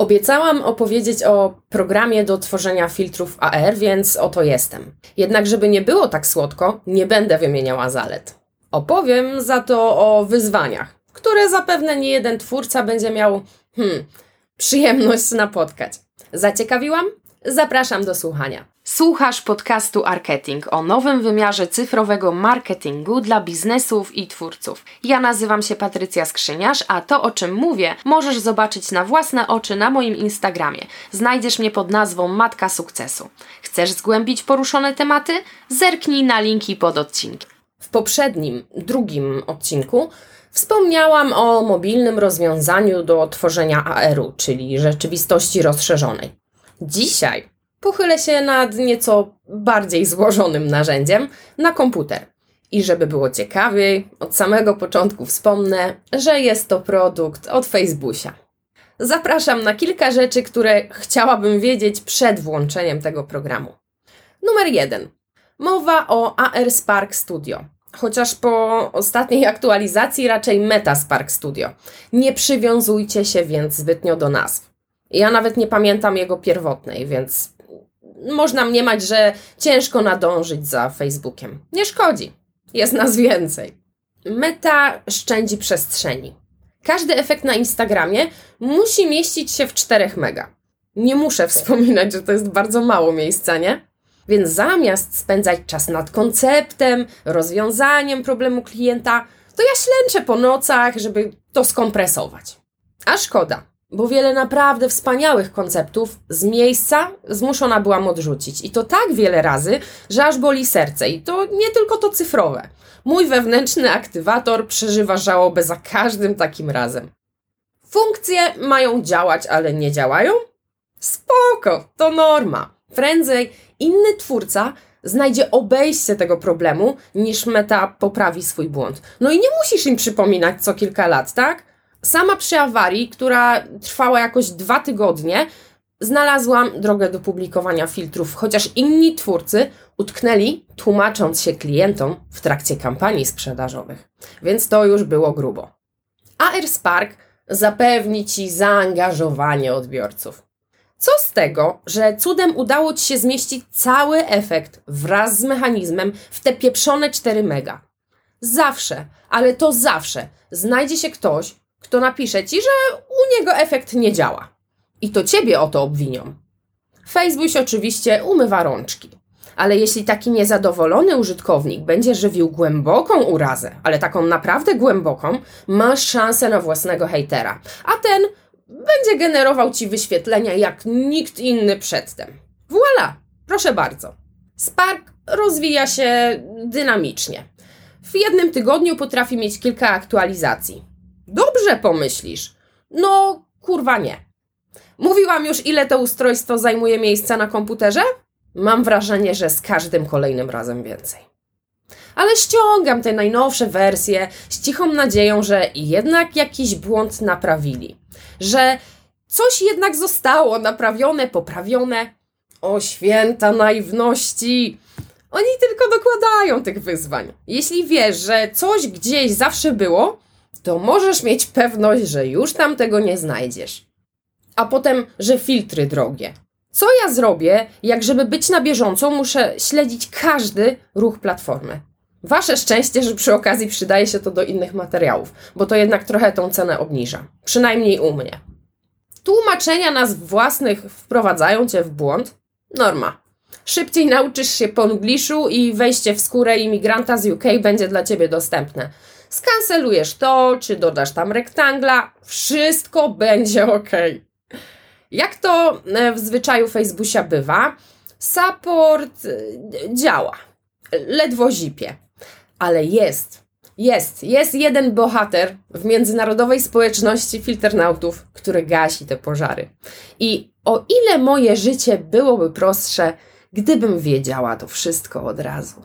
Obiecałam opowiedzieć o programie do tworzenia filtrów AR, więc oto jestem. Jednak, żeby nie było tak słodko, nie będę wymieniała zalet. Opowiem za to o wyzwaniach, które zapewne nie jeden twórca będzie miał, hmm, przyjemność napotkać. Zaciekawiłam? Zapraszam do słuchania. Słuchasz podcastu Marketing o nowym wymiarze cyfrowego marketingu dla biznesów i twórców. Ja nazywam się Patrycja Skrzyniarz, a to o czym mówię możesz zobaczyć na własne oczy na moim Instagramie. Znajdziesz mnie pod nazwą Matka Sukcesu. Chcesz zgłębić poruszone tematy? Zerknij na linki pod odcinkiem. W poprzednim, drugim odcinku wspomniałam o mobilnym rozwiązaniu do tworzenia AR-u, czyli rzeczywistości rozszerzonej. Dzisiaj pochylę się nad nieco bardziej złożonym narzędziem na komputer. I żeby było ciekawiej, od samego początku wspomnę, że jest to produkt od Facebooka. Zapraszam na kilka rzeczy, które chciałabym wiedzieć przed włączeniem tego programu. Numer jeden. Mowa o AR Spark Studio. Chociaż po ostatniej aktualizacji raczej Meta Spark Studio. Nie przywiązujcie się więc zbytnio do nazw. Ja nawet nie pamiętam jego pierwotnej, więc można mniemać, że ciężko nadążyć za Facebookiem. Nie szkodzi. Jest nas więcej. Meta szczędzi przestrzeni. Każdy efekt na Instagramie musi mieścić się w 4 mega. Nie muszę wspominać, że to jest bardzo mało miejsca, nie? Więc zamiast spędzać czas nad konceptem, rozwiązaniem problemu klienta, to ja ślęczę po nocach, żeby to skompresować. A szkoda, bo wiele naprawdę wspaniałych konceptów z miejsca zmuszona byłam odrzucić. I to tak wiele razy, że aż boli serce. I to nie tylko to cyfrowe. Mój wewnętrzny aktywator przeżywa żałobę za każdym takim razem. Funkcje mają działać, ale nie działają? Spoko, to norma. Prędzej inny twórca znajdzie obejście tego problemu, niż meta poprawi swój błąd. No i nie musisz im przypominać co kilka lat, tak? Sama przy awarii, która trwała jakoś dwa tygodnie, znalazłam drogę do publikowania filtrów, chociaż inni twórcy utknęli, tłumacząc się klientom w trakcie kampanii sprzedażowych. Więc to już było grubo. AR Spark zapewni Ci zaangażowanie odbiorców. Co z tego, że cudem udało Ci się zmieścić cały efekt wraz z mechanizmem w te pieprzone 4 mega? Zawsze, ale to zawsze znajdzie się ktoś, kto napisze Ci, że u niego efekt nie działa. I to Ciebie o to obwinią. Facebook oczywiście umywa rączki. Ale jeśli taki niezadowolony użytkownik będzie żywił głęboką urazę, ale taką naprawdę głęboką, masz szansę na własnego hejtera. A ten będzie generował ci wyświetlenia jak nikt inny przedtem. Voilà, proszę bardzo. Spark rozwija się dynamicznie. W jednym tygodniu potrafi mieć kilka aktualizacji. Dobrze pomyślisz. No, kurwa nie. Mówiłam już, ile to ustrojstwo zajmuje miejsca na komputerze? Mam wrażenie, że z każdym kolejnym razem więcej. Ale ściągam te najnowsze wersje z cichą nadzieją, że jednak jakiś błąd naprawili. Że coś jednak zostało naprawione, poprawione. O święta naiwności! Oni tylko dokładają tych wyzwań. Jeśli wiesz, że coś gdzieś zawsze było, to możesz mieć pewność, że już tam tego nie znajdziesz. A potem, że filtry drogie. Co ja zrobię, jak żeby być na bieżąco, muszę śledzić każdy ruch platformy. Wasze szczęście, że przy okazji przydaje się to do innych materiałów, bo to jednak trochę tą cenę obniża. Przynajmniej u mnie. Tłumaczenia nas własnych wprowadzają cię w błąd? Norma. Szybciej nauczysz się po angliszu i wejście w skórę imigranta z UK będzie dla ciebie dostępne. Skancelujesz to, czy dodasz tam rektangla, wszystko będzie ok. Jak to e, w zwyczaju Facebooka bywa, support e, działa. Ledwo zipie. Ale jest, jest, jest jeden bohater w międzynarodowej społeczności filternautów, który gasi te pożary. I o ile moje życie byłoby prostsze, gdybym wiedziała to wszystko od razu.